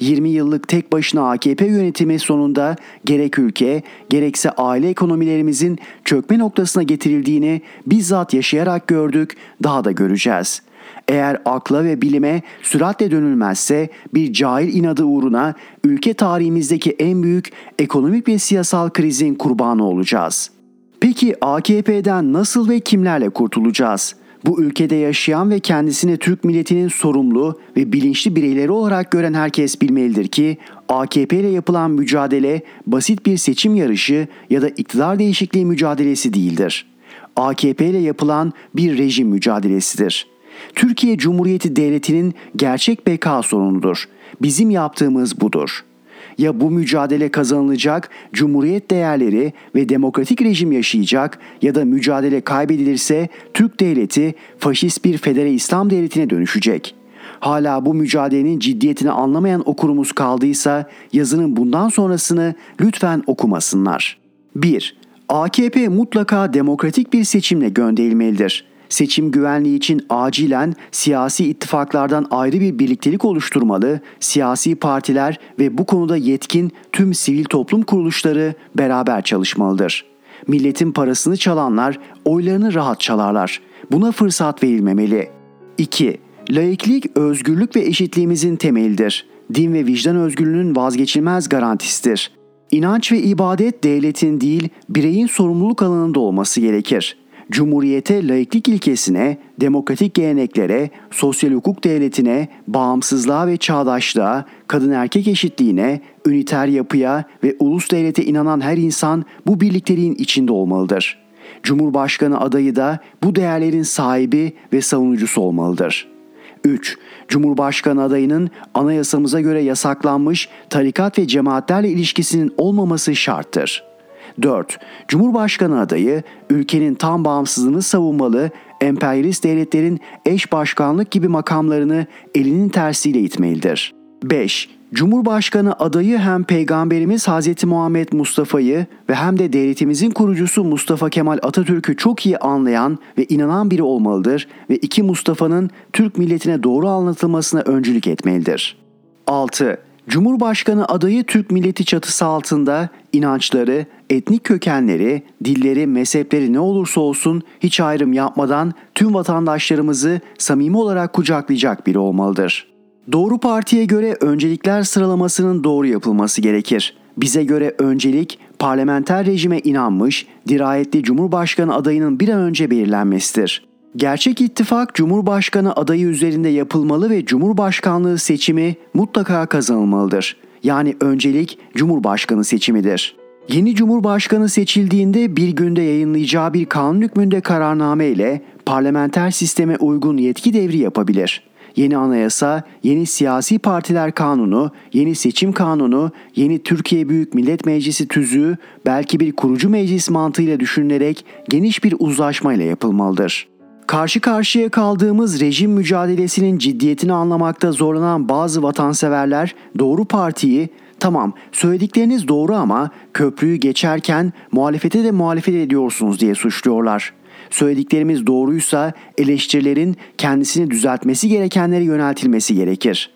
20 yıllık tek başına AKP yönetimi sonunda gerek ülke gerekse aile ekonomilerimizin çökme noktasına getirildiğini bizzat yaşayarak gördük, daha da göreceğiz.'' Eğer akla ve bilime süratle dönülmezse bir cahil inadı uğruna ülke tarihimizdeki en büyük ekonomik ve siyasal krizin kurbanı olacağız. Peki AKP'den nasıl ve kimlerle kurtulacağız? Bu ülkede yaşayan ve kendisini Türk milletinin sorumlu ve bilinçli bireyleri olarak gören herkes bilmelidir ki AKP ile yapılan mücadele basit bir seçim yarışı ya da iktidar değişikliği mücadelesi değildir. AKP ile yapılan bir rejim mücadelesidir. Türkiye Cumhuriyeti Devleti'nin gerçek beka sorunudur. Bizim yaptığımız budur. Ya bu mücadele kazanılacak, cumhuriyet değerleri ve demokratik rejim yaşayacak ya da mücadele kaybedilirse Türk devleti faşist bir federe İslam devletine dönüşecek. Hala bu mücadelenin ciddiyetini anlamayan okurumuz kaldıysa yazının bundan sonrasını lütfen okumasınlar. 1. AKP mutlaka demokratik bir seçimle gönderilmelidir seçim güvenliği için acilen siyasi ittifaklardan ayrı bir birliktelik oluşturmalı, siyasi partiler ve bu konuda yetkin tüm sivil toplum kuruluşları beraber çalışmalıdır. Milletin parasını çalanlar oylarını rahat çalarlar. Buna fırsat verilmemeli. 2. Laiklik, özgürlük ve eşitliğimizin temelidir. Din ve vicdan özgürlüğünün vazgeçilmez garantisidir. İnanç ve ibadet devletin değil, bireyin sorumluluk alanında olması gerekir. Cumhuriyete, laiklik ilkesine, demokratik geleneklere, sosyal hukuk devletine, bağımsızlığa ve çağdaşlığa, kadın erkek eşitliğine, üniter yapıya ve ulus devlete inanan her insan bu birlikteliğin içinde olmalıdır. Cumhurbaşkanı adayı da bu değerlerin sahibi ve savunucusu olmalıdır.'' 3. Cumhurbaşkanı adayının anayasamıza göre yasaklanmış tarikat ve cemaatlerle ilişkisinin olmaması şarttır. 4. Cumhurbaşkanı adayı ülkenin tam bağımsızlığını savunmalı, emperyalist devletlerin eş başkanlık gibi makamlarını elinin tersiyle itmelidir. 5. Cumhurbaşkanı adayı hem Peygamberimiz Hz. Muhammed Mustafa'yı ve hem de devletimizin kurucusu Mustafa Kemal Atatürk'ü çok iyi anlayan ve inanan biri olmalıdır ve iki Mustafa'nın Türk milletine doğru anlatılmasına öncülük etmelidir. 6. Cumhurbaşkanı adayı Türk milleti çatısı altında inançları, etnik kökenleri, dilleri, mezhepleri ne olursa olsun hiç ayrım yapmadan tüm vatandaşlarımızı samimi olarak kucaklayacak biri olmalıdır. Doğru partiye göre öncelikler sıralamasının doğru yapılması gerekir. Bize göre öncelik parlamenter rejime inanmış, dirayetli Cumhurbaşkanı adayının bir an önce belirlenmesidir. Gerçek ittifak Cumhurbaşkanı adayı üzerinde yapılmalı ve Cumhurbaşkanlığı seçimi mutlaka kazanılmalıdır. Yani öncelik Cumhurbaşkanı seçimidir. Yeni Cumhurbaşkanı seçildiğinde bir günde yayınlayacağı bir kanun hükmünde kararname ile parlamenter sisteme uygun yetki devri yapabilir. Yeni anayasa, yeni siyasi partiler kanunu, yeni seçim kanunu, yeni Türkiye Büyük Millet Meclisi tüzüğü belki bir kurucu meclis mantığıyla düşünülerek geniş bir uzlaşmayla yapılmalıdır. Karşı karşıya kaldığımız rejim mücadelesinin ciddiyetini anlamakta zorlanan bazı vatanseverler doğru partiyi tamam söyledikleriniz doğru ama köprüyü geçerken muhalefete de muhalefet ediyorsunuz diye suçluyorlar. Söylediklerimiz doğruysa eleştirilerin kendisini düzeltmesi gerekenlere yöneltilmesi gerekir.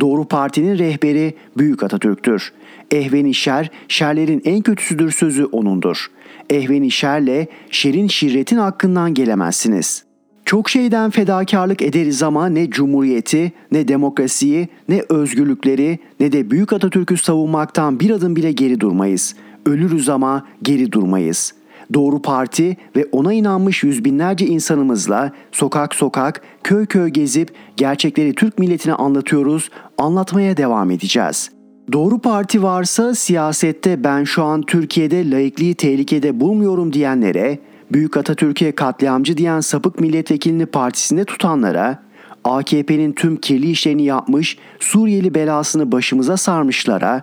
Doğru partinin rehberi Büyük Atatürk'tür. Ehveni şer, şerlerin en kötüsüdür sözü onundur. Ehveni şerle, şerin şirretin hakkından gelemezsiniz.'' Çok şeyden fedakarlık ederiz ama ne cumhuriyeti, ne demokrasiyi, ne özgürlükleri, ne de Büyük Atatürk'ü savunmaktan bir adım bile geri durmayız. Ölürüz ama geri durmayız. Doğru Parti ve ona inanmış yüz binlerce insanımızla sokak sokak, köy köy gezip gerçekleri Türk milletine anlatıyoruz, anlatmaya devam edeceğiz. Doğru Parti varsa siyasette ben şu an Türkiye'de laikliği tehlikede bulmuyorum diyenlere, Büyük Atatürk'e katliamcı diyen sapık milletvekilini partisinde tutanlara, AKP'nin tüm kirli işlerini yapmış, Suriyeli belasını başımıza sarmışlara,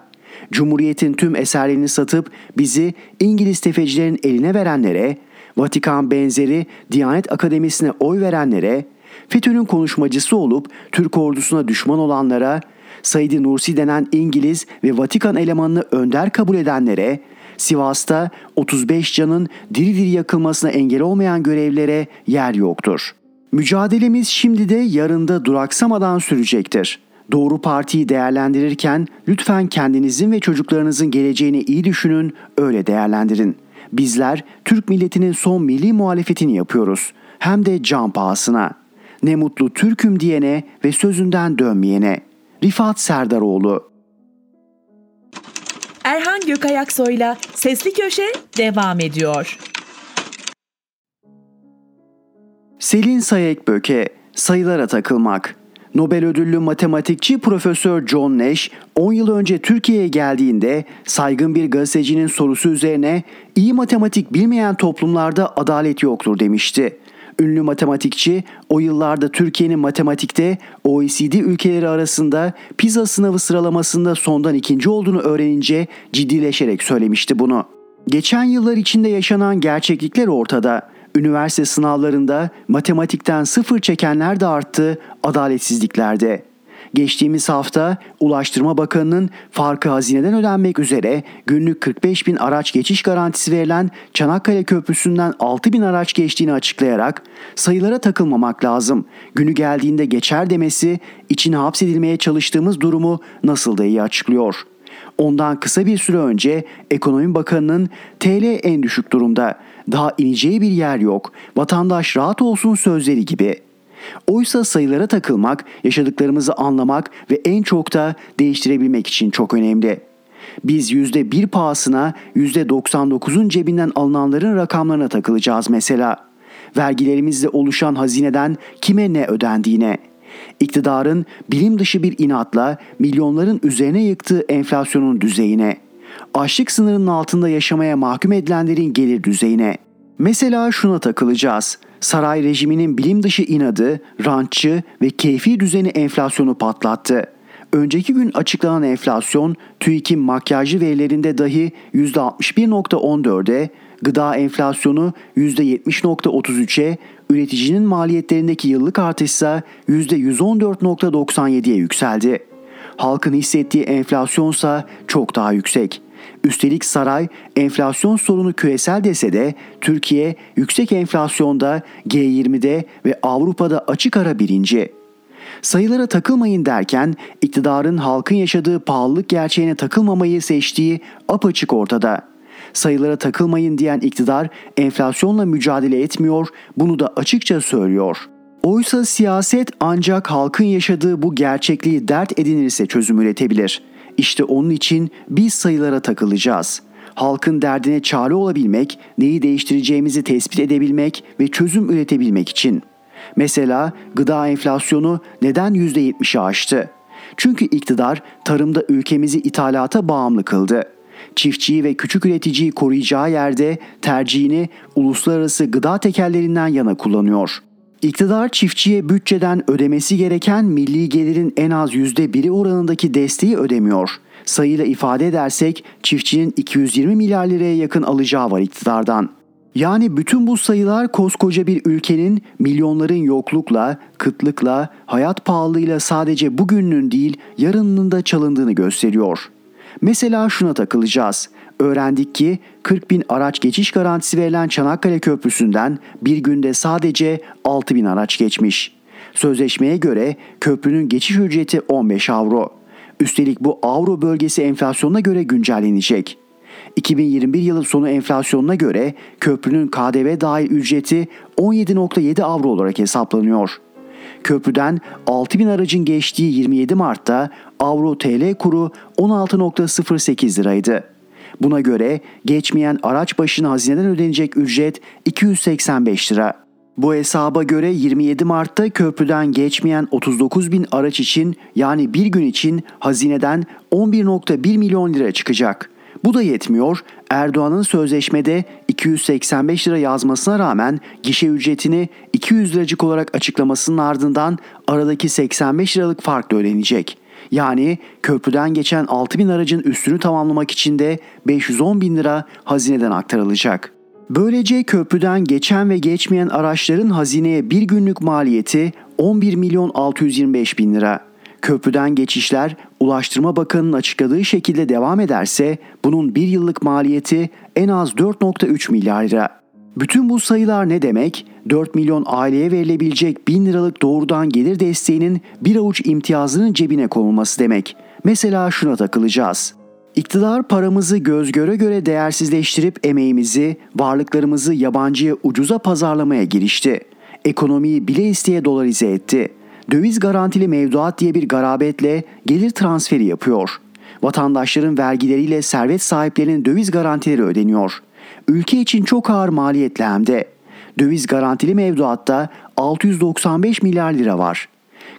Cumhuriyet'in tüm eserlerini satıp bizi İngiliz tefecilerin eline verenlere, Vatikan benzeri Diyanet Akademisi'ne oy verenlere, FETÖ'nün konuşmacısı olup Türk ordusuna düşman olanlara, Said Nursi denen İngiliz ve Vatikan elemanını önder kabul edenlere, Sivas'ta 35 canın diri diri yakılmasına engel olmayan görevlere yer yoktur. Mücadelemiz şimdi de yarında duraksamadan sürecektir. Doğru partiyi değerlendirirken lütfen kendinizin ve çocuklarınızın geleceğini iyi düşünün, öyle değerlendirin. Bizler Türk milletinin son milli muhalefetini yapıyoruz. Hem de can pahasına. Ne mutlu Türk'üm diyene ve sözünden dönmeyene. Rifat Serdaroğlu Erhan Gökayaksoy'la Sesli Köşe devam ediyor. Selin Sayekböke, sayılara takılmak. Nobel ödüllü matematikçi Profesör John Nash 10 yıl önce Türkiye'ye geldiğinde saygın bir gazetecinin sorusu üzerine iyi matematik bilmeyen toplumlarda adalet yoktur demişti. Ünlü matematikçi o yıllarda Türkiye'nin matematikte OECD ülkeleri arasında PISA sınavı sıralamasında sondan ikinci olduğunu öğrenince ciddileşerek söylemişti bunu. Geçen yıllar içinde yaşanan gerçeklikler ortada. Üniversite sınavlarında matematikten sıfır çekenler de arttı, adaletsizliklerde. Geçtiğimiz hafta Ulaştırma Bakanı'nın farkı hazineden ödenmek üzere günlük 45 bin araç geçiş garantisi verilen Çanakkale Köprüsü'nden 6 bin araç geçtiğini açıklayarak sayılara takılmamak lazım. Günü geldiğinde geçer demesi içine hapsedilmeye çalıştığımız durumu nasıl da iyi açıklıyor. Ondan kısa bir süre önce Ekonomi Bakanı'nın TL en düşük durumda, daha ineceği bir yer yok, vatandaş rahat olsun sözleri gibi.'' Oysa sayılara takılmak, yaşadıklarımızı anlamak ve en çok da değiştirebilmek için çok önemli. Biz yüzde bir pahasına yüzde 99'un cebinden alınanların rakamlarına takılacağız mesela. Vergilerimizle oluşan hazineden kime ne ödendiğine. İktidarın bilim dışı bir inatla milyonların üzerine yıktığı enflasyonun düzeyine. Açlık sınırının altında yaşamaya mahkum edilenlerin gelir düzeyine. Mesela şuna takılacağız. Saray rejiminin bilim dışı inadı, rantçı ve keyfi düzeni enflasyonu patlattı. Önceki gün açıklanan enflasyon TÜİK'in makyajlı verilerinde dahi %61.14'e, gıda enflasyonu %70.33'e, üreticinin maliyetlerindeki yıllık artış ise %114.97'ye yükseldi. Halkın hissettiği enflasyonsa çok daha yüksek. Üstelik saray enflasyon sorunu küresel dese de Türkiye yüksek enflasyonda G20'de ve Avrupa'da açık ara birinci. Sayılara takılmayın derken iktidarın halkın yaşadığı pahalılık gerçeğine takılmamayı seçtiği apaçık ortada. Sayılara takılmayın diyen iktidar enflasyonla mücadele etmiyor, bunu da açıkça söylüyor. Oysa siyaset ancak halkın yaşadığı bu gerçekliği dert edinirse çözüm üretebilir.'' İşte onun için biz sayılara takılacağız. Halkın derdine çare olabilmek, neyi değiştireceğimizi tespit edebilmek ve çözüm üretebilmek için. Mesela gıda enflasyonu neden %70'i aştı? Çünkü iktidar tarımda ülkemizi ithalata bağımlı kıldı. Çiftçiyi ve küçük üreticiyi koruyacağı yerde tercihini uluslararası gıda tekerlerinden yana kullanıyor. İktidar çiftçiye bütçeden ödemesi gereken milli gelirin en az %1'i oranındaki desteği ödemiyor. Sayıyla ifade edersek çiftçinin 220 milyar liraya yakın alacağı var iktidardan. Yani bütün bu sayılar koskoca bir ülkenin milyonların yoklukla, kıtlıkla, hayat pahalılığıyla sadece bugünün değil yarınının da çalındığını gösteriyor. Mesela şuna takılacağız. Öğrendik ki 40 bin araç geçiş garantisi verilen Çanakkale Köprüsü'nden bir günde sadece 6 bin araç geçmiş. Sözleşmeye göre köprünün geçiş ücreti 15 avro. Üstelik bu avro bölgesi enflasyonuna göre güncellenecek. 2021 yılı sonu enflasyonuna göre köprünün KDV dahil ücreti 17.7 avro olarak hesaplanıyor. Köprüden 6 bin aracın geçtiği 27 Mart'ta avro TL kuru 16.08 liraydı. Buna göre geçmeyen araç başına hazineden ödenecek ücret 285 lira. Bu hesaba göre 27 Mart'ta köprüden geçmeyen 39 bin araç için yani bir gün için hazineden 11.1 milyon lira çıkacak. Bu da yetmiyor. Erdoğan'ın sözleşmede 285 lira yazmasına rağmen gişe ücretini 200 liracık olarak açıklamasının ardından aradaki 85 liralık fark da ödenecek. Yani köprüden geçen 6 bin aracın üstünü tamamlamak için de 510 bin lira hazineden aktarılacak. Böylece köprüden geçen ve geçmeyen araçların hazineye bir günlük maliyeti 11 milyon 625 bin lira. Köprüden geçişler Ulaştırma Bakanı'nın açıkladığı şekilde devam ederse bunun bir yıllık maliyeti en az 4.3 milyar lira. Bütün bu sayılar ne demek? 4 milyon aileye verilebilecek 1000 liralık doğrudan gelir desteğinin bir avuç imtiyazının cebine konulması demek. Mesela şuna takılacağız. İktidar paramızı göz göre göre değersizleştirip emeğimizi, varlıklarımızı yabancıya ucuza pazarlamaya girişti. Ekonomiyi bile isteye dolarize etti. Döviz garantili mevduat diye bir garabetle gelir transferi yapıyor. Vatandaşların vergileriyle servet sahiplerinin döviz garantileri ödeniyor. Ülke için çok ağır maliyetli hem de. Döviz garantili mevduatta 695 milyar lira var.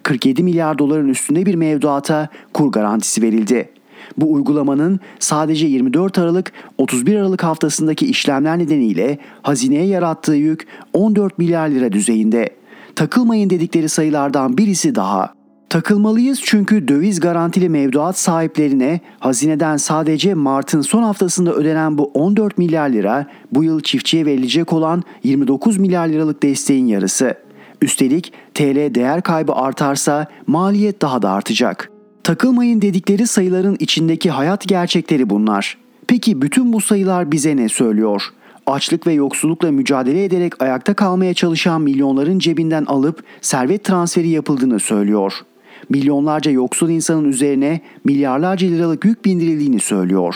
47 milyar doların üstünde bir mevduata kur garantisi verildi. Bu uygulamanın sadece 24 Aralık 31 Aralık haftasındaki işlemler nedeniyle hazineye yarattığı yük 14 milyar lira düzeyinde. Takılmayın dedikleri sayılardan birisi daha. Takılmalıyız çünkü döviz garantili mevduat sahiplerine hazineden sadece Mart'ın son haftasında ödenen bu 14 milyar lira bu yıl çiftçiye verilecek olan 29 milyar liralık desteğin yarısı. Üstelik TL değer kaybı artarsa maliyet daha da artacak. Takılmayın dedikleri sayıların içindeki hayat gerçekleri bunlar. Peki bütün bu sayılar bize ne söylüyor? Açlık ve yoksullukla mücadele ederek ayakta kalmaya çalışan milyonların cebinden alıp servet transferi yapıldığını söylüyor. Milyonlarca yoksul insanın üzerine milyarlarca liralık yük bindirildiğini söylüyor.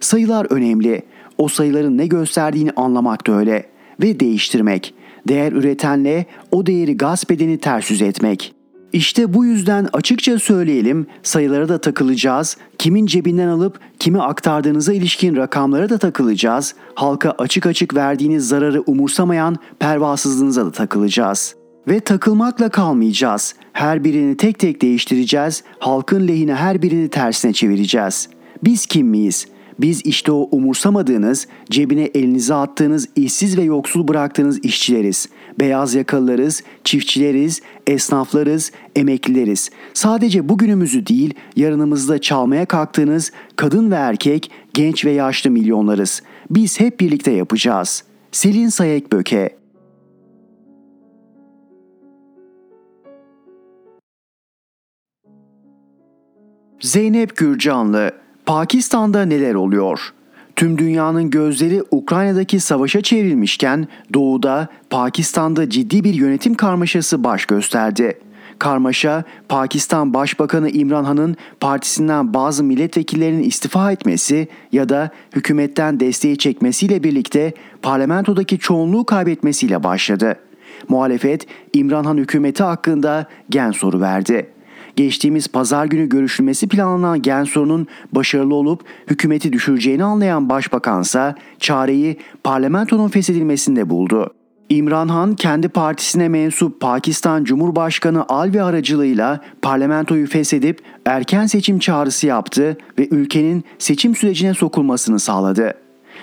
Sayılar önemli. O sayıların ne gösterdiğini anlamak da öyle ve değiştirmek. Değer üretenle o değeri gasp edeni ters yüz etmek. İşte bu yüzden açıkça söyleyelim sayılara da takılacağız, kimin cebinden alıp kimi aktardığınıza ilişkin rakamlara da takılacağız, halka açık açık verdiğiniz zararı umursamayan pervasızlığınıza da takılacağız. Ve takılmakla kalmayacağız. Her birini tek tek değiştireceğiz, halkın lehine her birini tersine çevireceğiz. Biz kim miyiz? Biz işte o umursamadığınız, cebine elinize attığınız işsiz ve yoksul bıraktığınız işçileriz. Beyaz yakalılarız, çiftçileriz, esnaflarız, emeklileriz. Sadece bugünümüzü değil, yarınımızda çalmaya kalktığınız kadın ve erkek, genç ve yaşlı milyonlarız. Biz hep birlikte yapacağız. Selin Sayek Zeynep Gürcanlı Pakistan'da neler oluyor? Tüm dünyanın gözleri Ukrayna'daki savaşa çevrilmişken doğuda Pakistan'da ciddi bir yönetim karmaşası baş gösterdi. Karmaşa Pakistan Başbakanı İmran Han'ın partisinden bazı milletvekillerinin istifa etmesi ya da hükümetten desteği çekmesiyle birlikte parlamentodaki çoğunluğu kaybetmesiyle başladı. Muhalefet İmran Han hükümeti hakkında gen soru verdi. Geçtiğimiz pazar günü görüşülmesi planlanan gen sorunun başarılı olup hükümeti düşüreceğini anlayan başbakansa çareyi parlamentonun feshedilmesinde buldu. İmran Han kendi partisine mensup Pakistan Cumhurbaşkanı Alvi aracılığıyla parlamentoyu feshedip erken seçim çağrısı yaptı ve ülkenin seçim sürecine sokulmasını sağladı.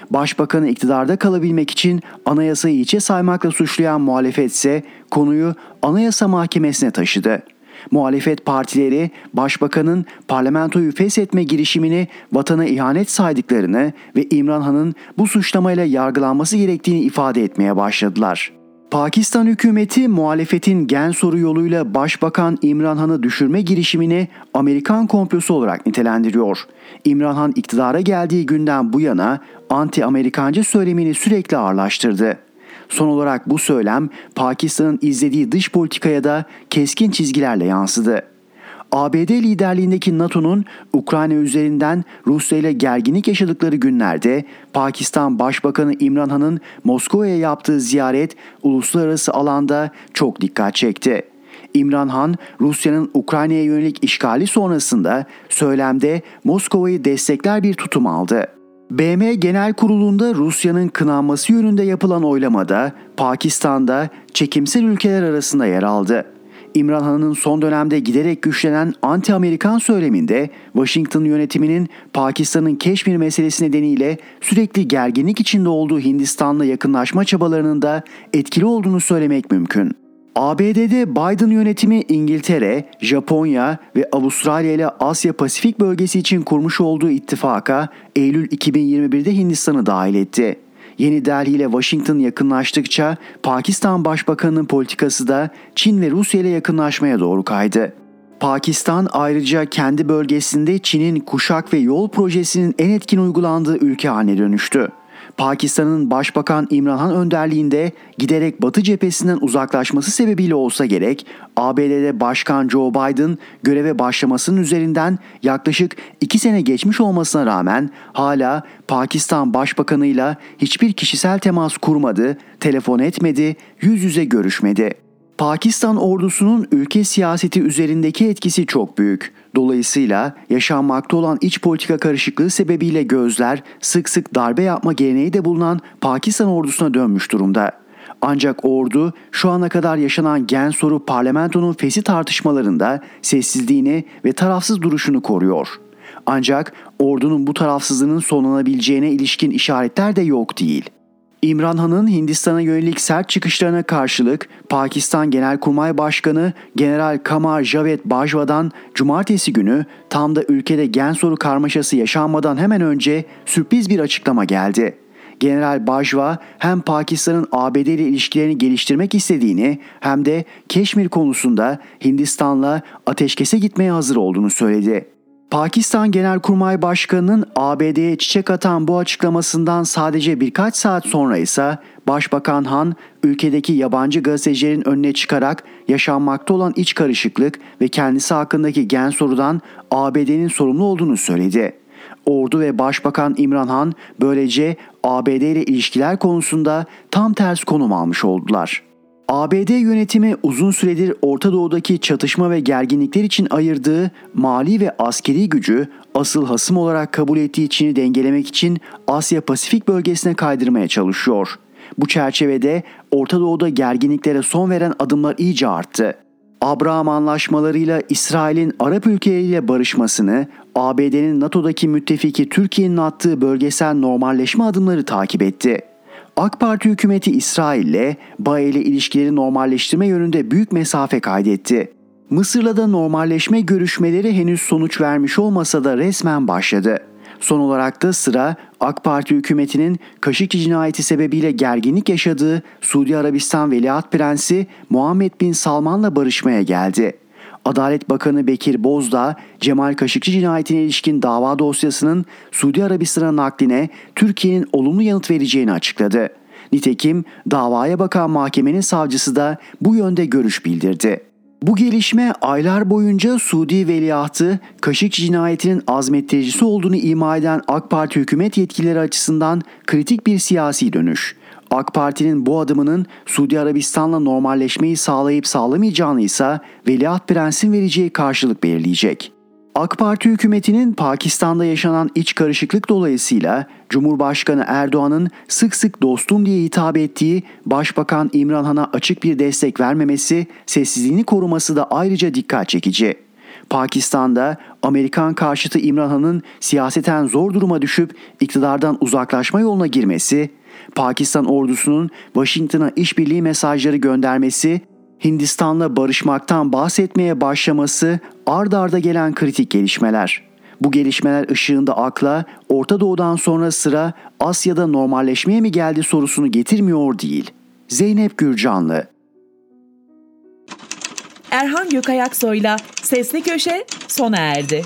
Başbakanı iktidarda kalabilmek için anayasayı içe saymakla suçlayan muhalefet ise konuyu Anayasa Mahkemesi'ne taşıdı. Muhalefet partileri başbakanın parlamentoyu feshetme girişimini vatana ihanet saydıklarını ve İmran Han'ın bu suçlamayla yargılanması gerektiğini ifade etmeye başladılar. Pakistan hükümeti muhalefetin gen soru yoluyla Başbakan İmran Han'ı düşürme girişimini Amerikan komplosu olarak nitelendiriyor. İmran Han iktidara geldiği günden bu yana anti-Amerikancı söylemini sürekli ağırlaştırdı. Son olarak bu söylem Pakistan'ın izlediği dış politikaya da keskin çizgilerle yansıdı. ABD liderliğindeki NATO'nun Ukrayna üzerinden Rusya ile gerginlik yaşadıkları günlerde Pakistan Başbakanı İmran Han'ın Moskova'ya yaptığı ziyaret uluslararası alanda çok dikkat çekti. İmran Han, Rusya'nın Ukrayna'ya yönelik işgali sonrasında söylemde Moskova'yı destekler bir tutum aldı. BM Genel Kurulu'nda Rusya'nın kınanması yönünde yapılan oylamada Pakistan'da çekimsel ülkeler arasında yer aldı. İmran Han'ın son dönemde giderek güçlenen anti-Amerikan söyleminde Washington yönetiminin Pakistan'ın Keşmir meselesi nedeniyle sürekli gerginlik içinde olduğu Hindistan'la yakınlaşma çabalarının da etkili olduğunu söylemek mümkün. ABD'de Biden yönetimi İngiltere, Japonya ve Avustralya ile Asya Pasifik bölgesi için kurmuş olduğu ittifaka Eylül 2021'de Hindistan'ı dahil etti. Yeni Delhi ile Washington yakınlaştıkça Pakistan Başbakanı'nın politikası da Çin ve Rusya ile yakınlaşmaya doğru kaydı. Pakistan ayrıca kendi bölgesinde Çin'in kuşak ve yol projesinin en etkin uygulandığı ülke haline dönüştü. Pakistan'ın Başbakan İmran Han önderliğinde giderek Batı cephesinden uzaklaşması sebebiyle olsa gerek ABD'de Başkan Joe Biden göreve başlamasının üzerinden yaklaşık 2 sene geçmiş olmasına rağmen hala Pakistan Başbakanıyla hiçbir kişisel temas kurmadı, telefon etmedi, yüz yüze görüşmedi. Pakistan ordusunun ülke siyaseti üzerindeki etkisi çok büyük. Dolayısıyla yaşanmakta olan iç politika karışıklığı sebebiyle gözler sık sık darbe yapma geleneği de bulunan Pakistan ordusuna dönmüş durumda. Ancak ordu şu ana kadar yaşanan gen soru parlamentonun fesi tartışmalarında sessizliğini ve tarafsız duruşunu koruyor. Ancak ordunun bu tarafsızlığının sonlanabileceğine ilişkin işaretler de yok değil. İmran Han'ın Hindistan'a yönelik sert çıkışlarına karşılık Pakistan Genelkurmay Başkanı General Kamar Javed Bajwa'dan cumartesi günü tam da ülkede gen soru karmaşası yaşanmadan hemen önce sürpriz bir açıklama geldi. General Bajwa hem Pakistan'ın ABD ile ilişkilerini geliştirmek istediğini hem de Keşmir konusunda Hindistan'la ateşkese gitmeye hazır olduğunu söyledi. Pakistan Genelkurmay Başkanı'nın ABD'ye çiçek atan bu açıklamasından sadece birkaç saat sonra ise Başbakan Han ülkedeki yabancı gazetecilerin önüne çıkarak yaşanmakta olan iç karışıklık ve kendisi hakkındaki gen sorudan ABD'nin sorumlu olduğunu söyledi. Ordu ve Başbakan İmran Han böylece ABD ile ilişkiler konusunda tam ters konum almış oldular. ABD yönetimi uzun süredir Orta Doğu'daki çatışma ve gerginlikler için ayırdığı mali ve askeri gücü asıl hasım olarak kabul ettiği Çin'i dengelemek için Asya Pasifik bölgesine kaydırmaya çalışıyor. Bu çerçevede Orta Doğu'da gerginliklere son veren adımlar iyice arttı. Abraham anlaşmalarıyla İsrail'in Arap ülkeleriyle barışmasını, ABD'nin NATO'daki müttefiki Türkiye'nin attığı bölgesel normalleşme adımları takip etti. AK Parti hükümeti İsrail ile BAE ile ilişkileri normalleştirme yönünde büyük mesafe kaydetti. Mısır'la da normalleşme görüşmeleri henüz sonuç vermiş olmasa da resmen başladı. Son olarak da sıra AK Parti hükümetinin Kaşıkçı cinayeti sebebiyle gerginlik yaşadığı Suudi Arabistan Veliaht Prensi Muhammed Bin Salman'la barışmaya geldi. Adalet Bakanı Bekir Bozdağ, Cemal Kaşıkçı cinayetine ilişkin dava dosyasının Suudi Arabistan'a nakline Türkiye'nin olumlu yanıt vereceğini açıkladı. Nitekim davaya bakan mahkemenin savcısı da bu yönde görüş bildirdi. Bu gelişme aylar boyunca Suudi veliahtı Kaşıkçı cinayetinin azmettiricisi olduğunu ima eden AK Parti hükümet yetkilileri açısından kritik bir siyasi dönüş. AK Parti'nin bu adımının Suudi Arabistan'la normalleşmeyi sağlayıp sağlamayacağını ise Veliaht Prens'in vereceği karşılık belirleyecek. AK Parti hükümetinin Pakistan'da yaşanan iç karışıklık dolayısıyla Cumhurbaşkanı Erdoğan'ın sık sık dostum diye hitap ettiği Başbakan İmran Han'a açık bir destek vermemesi, sessizliğini koruması da ayrıca dikkat çekici. Pakistan'da Amerikan karşıtı İmran Han'ın siyaseten zor duruma düşüp iktidardan uzaklaşma yoluna girmesi, Pakistan ordusunun Washington'a işbirliği mesajları göndermesi, Hindistan'la barışmaktan bahsetmeye başlaması ard arda gelen kritik gelişmeler. Bu gelişmeler ışığında akla Orta Doğu'dan sonra sıra Asya'da normalleşmeye mi geldi sorusunu getirmiyor değil. Zeynep Gürcanlı Erhan Gökayaksoy'la Sesli Köşe sona erdi.